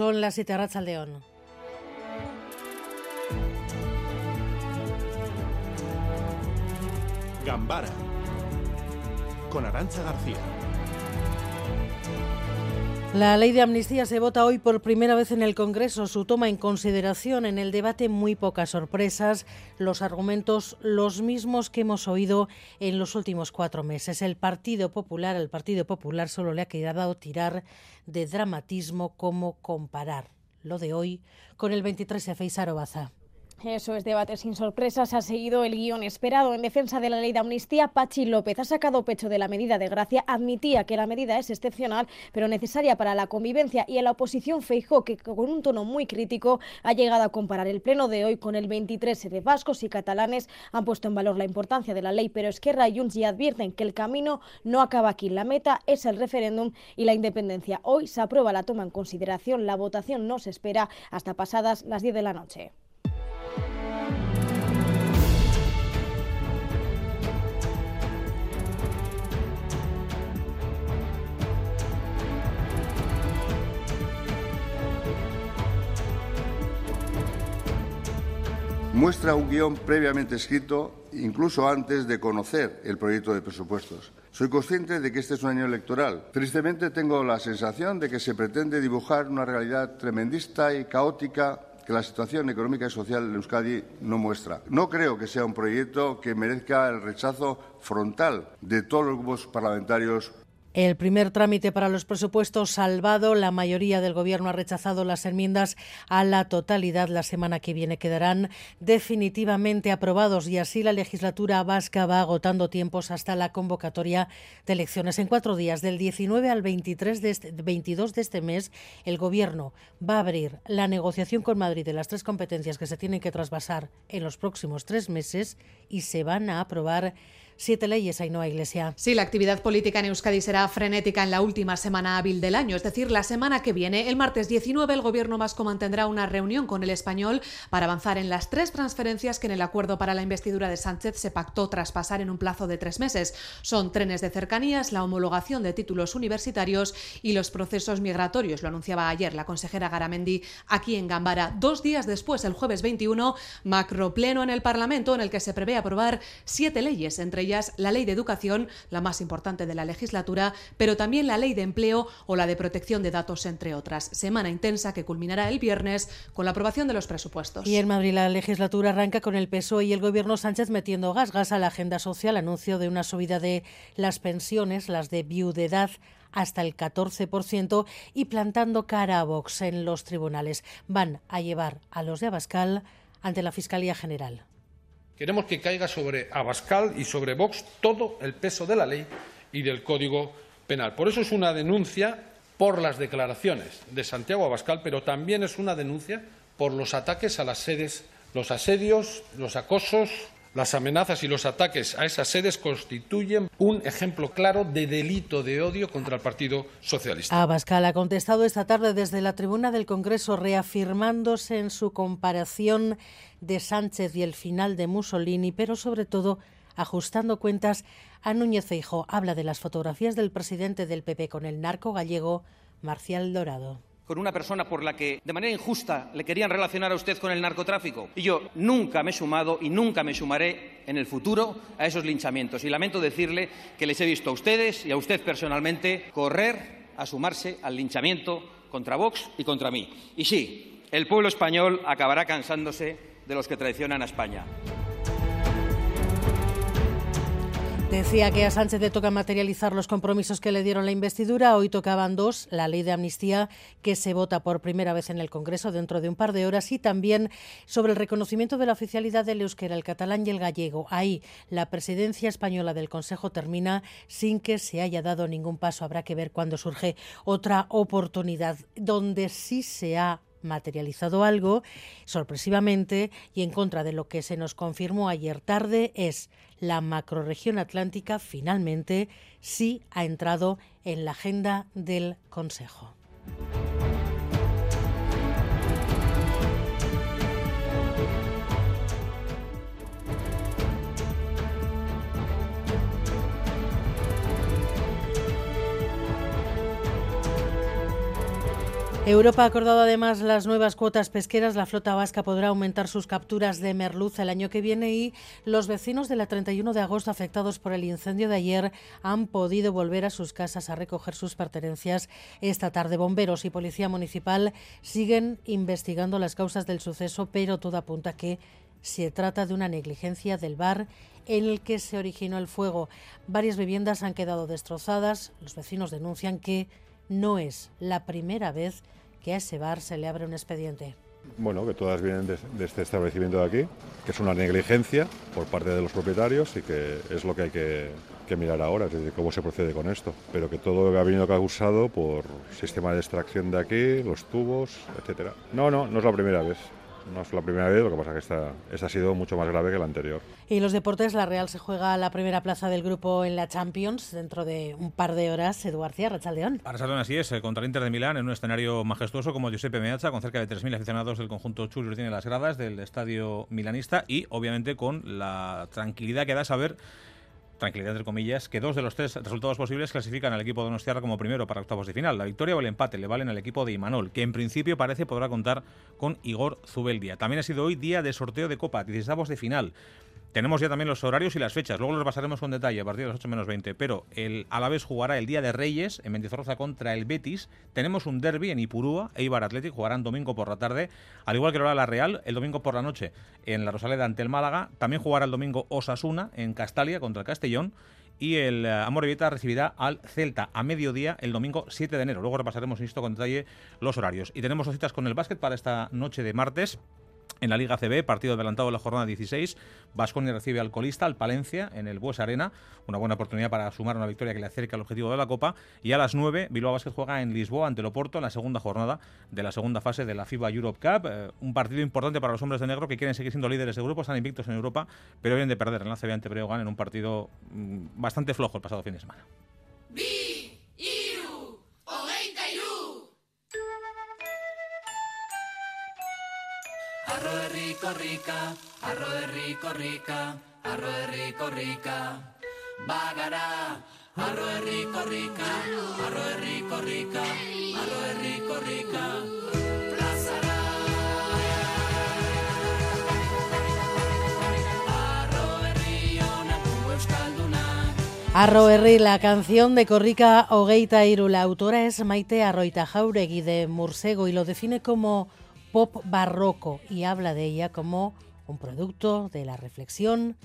Son las siete al León. Gambara con Arancha García. La ley de amnistía se vota hoy por primera vez en el Congreso. Su toma en consideración en el debate muy pocas sorpresas, los argumentos los mismos que hemos oído en los últimos cuatro meses. El Partido Popular, el Partido Popular solo le ha quedado tirar de dramatismo como comparar lo de hoy con el 23F y. Eso es debate sin sorpresas. Ha seguido el guion esperado en defensa de la ley de amnistía. Pachi López ha sacado pecho de la medida de gracia. Admitía que la medida es excepcional, pero necesaria para la convivencia. Y en la oposición Feijó, que con un tono muy crítico ha llegado a comparar el pleno de hoy con el 23 de vascos y catalanes. Han puesto en valor la importancia de la ley, pero Esquerra y Junts ya advierten que el camino no acaba aquí. La meta es el referéndum y la independencia. Hoy se aprueba la toma en consideración. La votación no se espera hasta pasadas las 10 de la noche. Muestra un guion previamente escrito incluso antes de conocer el proyecto de presupuestos. Soy consciente de que este es un año electoral. Tristemente tengo la sensación de que se pretende dibujar una realidad tremendista y caótica que la situación económica y social en Euskadi no muestra. No creo que sea un proyecto que merezca el rechazo frontal de todos los grupos parlamentarios el primer trámite para los presupuestos salvado. La mayoría del Gobierno ha rechazado las enmiendas a la totalidad. La semana que viene quedarán definitivamente aprobados y así la legislatura vasca va agotando tiempos hasta la convocatoria de elecciones. En cuatro días, del 19 al 23 de este, 22 de este mes, el Gobierno va a abrir la negociación con Madrid de las tres competencias que se tienen que trasvasar en los próximos tres meses y se van a aprobar siete leyes, Ainhoa Iglesia. Sí, la actividad política en Euskadi será frenética en la última semana hábil del año, es decir, la semana que viene. El martes 19 el Gobierno vasco mantendrá una reunión con el español para avanzar en las tres transferencias que en el acuerdo para la investidura de Sánchez se pactó tras pasar en un plazo de tres meses. Son trenes de cercanías, la homologación de títulos universitarios y los procesos migratorios. Lo anunciaba ayer la consejera Garamendi aquí en Gambara. Dos días después, el jueves 21, macropleno en el Parlamento en el que se prevé aprobar siete leyes, entre ellas la ley de educación, la más importante de la legislatura, pero también la ley de empleo o la de protección de datos, entre otras. Semana intensa que culminará el viernes con la aprobación de los presupuestos. Y en Madrid la legislatura arranca con el PSOE y el gobierno Sánchez metiendo gas, gas a la agenda social, anuncio de una subida de las pensiones, las de viudedad hasta el 14% y plantando cara a Vox en los tribunales. Van a llevar a los de Abascal ante la Fiscalía General. Queremos que caiga sobre Abascal y sobre Vox todo el peso de la ley y del Código Penal. Por eso es una denuncia por las declaraciones de Santiago Abascal, pero también es una denuncia por los ataques a las sedes, los asedios, los acosos, las amenazas y los ataques a esas sedes constituyen un ejemplo claro de delito de odio contra el Partido Socialista. Abascal ha contestado esta tarde desde la tribuna del Congreso, reafirmándose en su comparación de Sánchez y el final de Mussolini, pero sobre todo ajustando cuentas a Núñez Feijo. Habla de las fotografías del presidente del PP con el narco gallego Marcial Dorado con una persona por la que de manera injusta le querían relacionar a usted con el narcotráfico. Y yo nunca me he sumado y nunca me sumaré en el futuro a esos linchamientos. Y lamento decirle que les he visto a ustedes y a usted personalmente correr a sumarse al linchamiento contra Vox y contra mí. Y sí, el pueblo español acabará cansándose de los que traicionan a España. Decía que a Sánchez le toca materializar los compromisos que le dieron la investidura. Hoy tocaban dos, la ley de amnistía que se vota por primera vez en el Congreso dentro de un par de horas y también sobre el reconocimiento de la oficialidad del euskera, el catalán y el gallego. Ahí la presidencia española del Consejo termina sin que se haya dado ningún paso. Habrá que ver cuándo surge otra oportunidad donde sí se ha materializado algo sorpresivamente y en contra de lo que se nos confirmó ayer tarde es la macroregión atlántica finalmente sí ha entrado en la agenda del Consejo. Europa ha acordado además las nuevas cuotas pesqueras. La flota vasca podrá aumentar sus capturas de merluza el año que viene y los vecinos de la 31 de agosto afectados por el incendio de ayer han podido volver a sus casas a recoger sus pertenencias esta tarde. Bomberos y Policía Municipal siguen investigando las causas del suceso, pero todo apunta a que se trata de una negligencia del bar en el que se originó el fuego. Varias viviendas han quedado destrozadas. Los vecinos denuncian que no es la primera vez que a ese bar se le abre un expediente. Bueno, que todas vienen de, este establecimiento de aquí, que es una negligencia por parte de los propietarios y que es lo que hay que, que mirar ahora, es decir, cómo se procede con esto. Pero que todo ha venido causado por sistema de extracción de aquí, los tubos, etcétera. No, no, no es la primera vez. No es la primera vez, lo que pasa es que esta, esta ha sido mucho más grave que la anterior. Y los deportes, la Real se juega la primera plaza del grupo en la Champions dentro de un par de horas. Edu García, Rachaldeón. Rachaldeón, así es, eh, contra el Inter de Milán en un escenario majestuoso como Giuseppe Meazza, con cerca de 3.000 aficionados del conjunto Churri tiene las gradas del estadio milanista y obviamente con la tranquilidad que da saber tranquilidad entre comillas, que dos de los tres resultados posibles clasifican al equipo de Donostiarra como primero para octavos de final. La victoria o el empate le valen al equipo de Imanol, que en principio parece podrá contar con Igor Zubeldia. También ha sido hoy día de sorteo de Copa, 16 de final. Tenemos ya también los horarios y las fechas, luego los pasaremos con detalle a partir de las 8 menos 20, pero el Alavés jugará el día de Reyes en Mendizorroza contra el Betis, tenemos un derby en Ipurúa, Eibar Athletic jugarán domingo por la tarde, al igual que lo hará la Real, el domingo por la noche en la Rosaleda ante el Málaga, también jugará el domingo Osasuna en Castalia contra el Castellón, y el eh, Amorebieta recibirá al Celta a mediodía el domingo 7 de enero. Luego repasaremos, insisto, con detalle los horarios. Y tenemos dos citas con el básquet para esta noche de martes. En la Liga CB, partido adelantado de la jornada 16, Vasconia recibe al colista, al Palencia, en el Bues Arena. Una buena oportunidad para sumar una victoria que le acerque al objetivo de la Copa. Y a las 9, Bilbao Basket juega en Lisboa ante el Oporto en la segunda jornada de la segunda fase de la FIBA Europe Cup. Eh, un partido importante para los hombres de negro que quieren seguir siendo líderes de grupo, están invictos en Europa, pero vienen de perder en la CB ante Breogán en un partido mm, bastante flojo el pasado fin de semana. Arro herri korrika, arro herri korrika, arro herri korrika. Bagara, arro herri korrika, arro herri korrika, arro herri korrika. Plazara. Arro herri onatu euskaldunak. Arro Herri, la canción de Corrica Hogeita Iru. La autora es Maite Arroita Jauregui de Mursego y lo define como pop barroco y habla de ella como un producto de la reflexión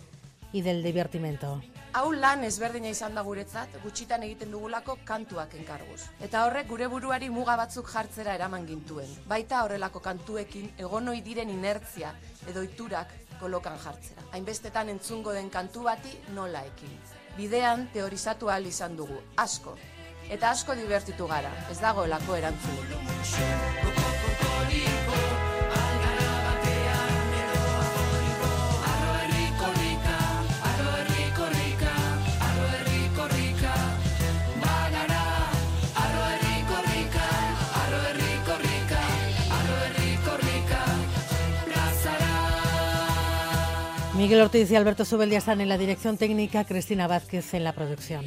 y del divertimento. Hau lan ezberdina izan da guretzat, gutxitan egiten dugulako kantuak enkarguz. Eta horrek gure buruari muga batzuk jartzera eraman gintuen. Baita horrelako kantuekin egonoi diren inertzia edo iturak kolokan jartzera. Hainbestetan entzungo den kantu bati nola ekin. Bidean teorizatu ahal izan dugu, asko. Eta asko divertitu gara, ez dagoelako erantzunik. Miguel Ortiz y Alberto Zubeldia están en la dirección técnica, Cristina Vázquez en la producción.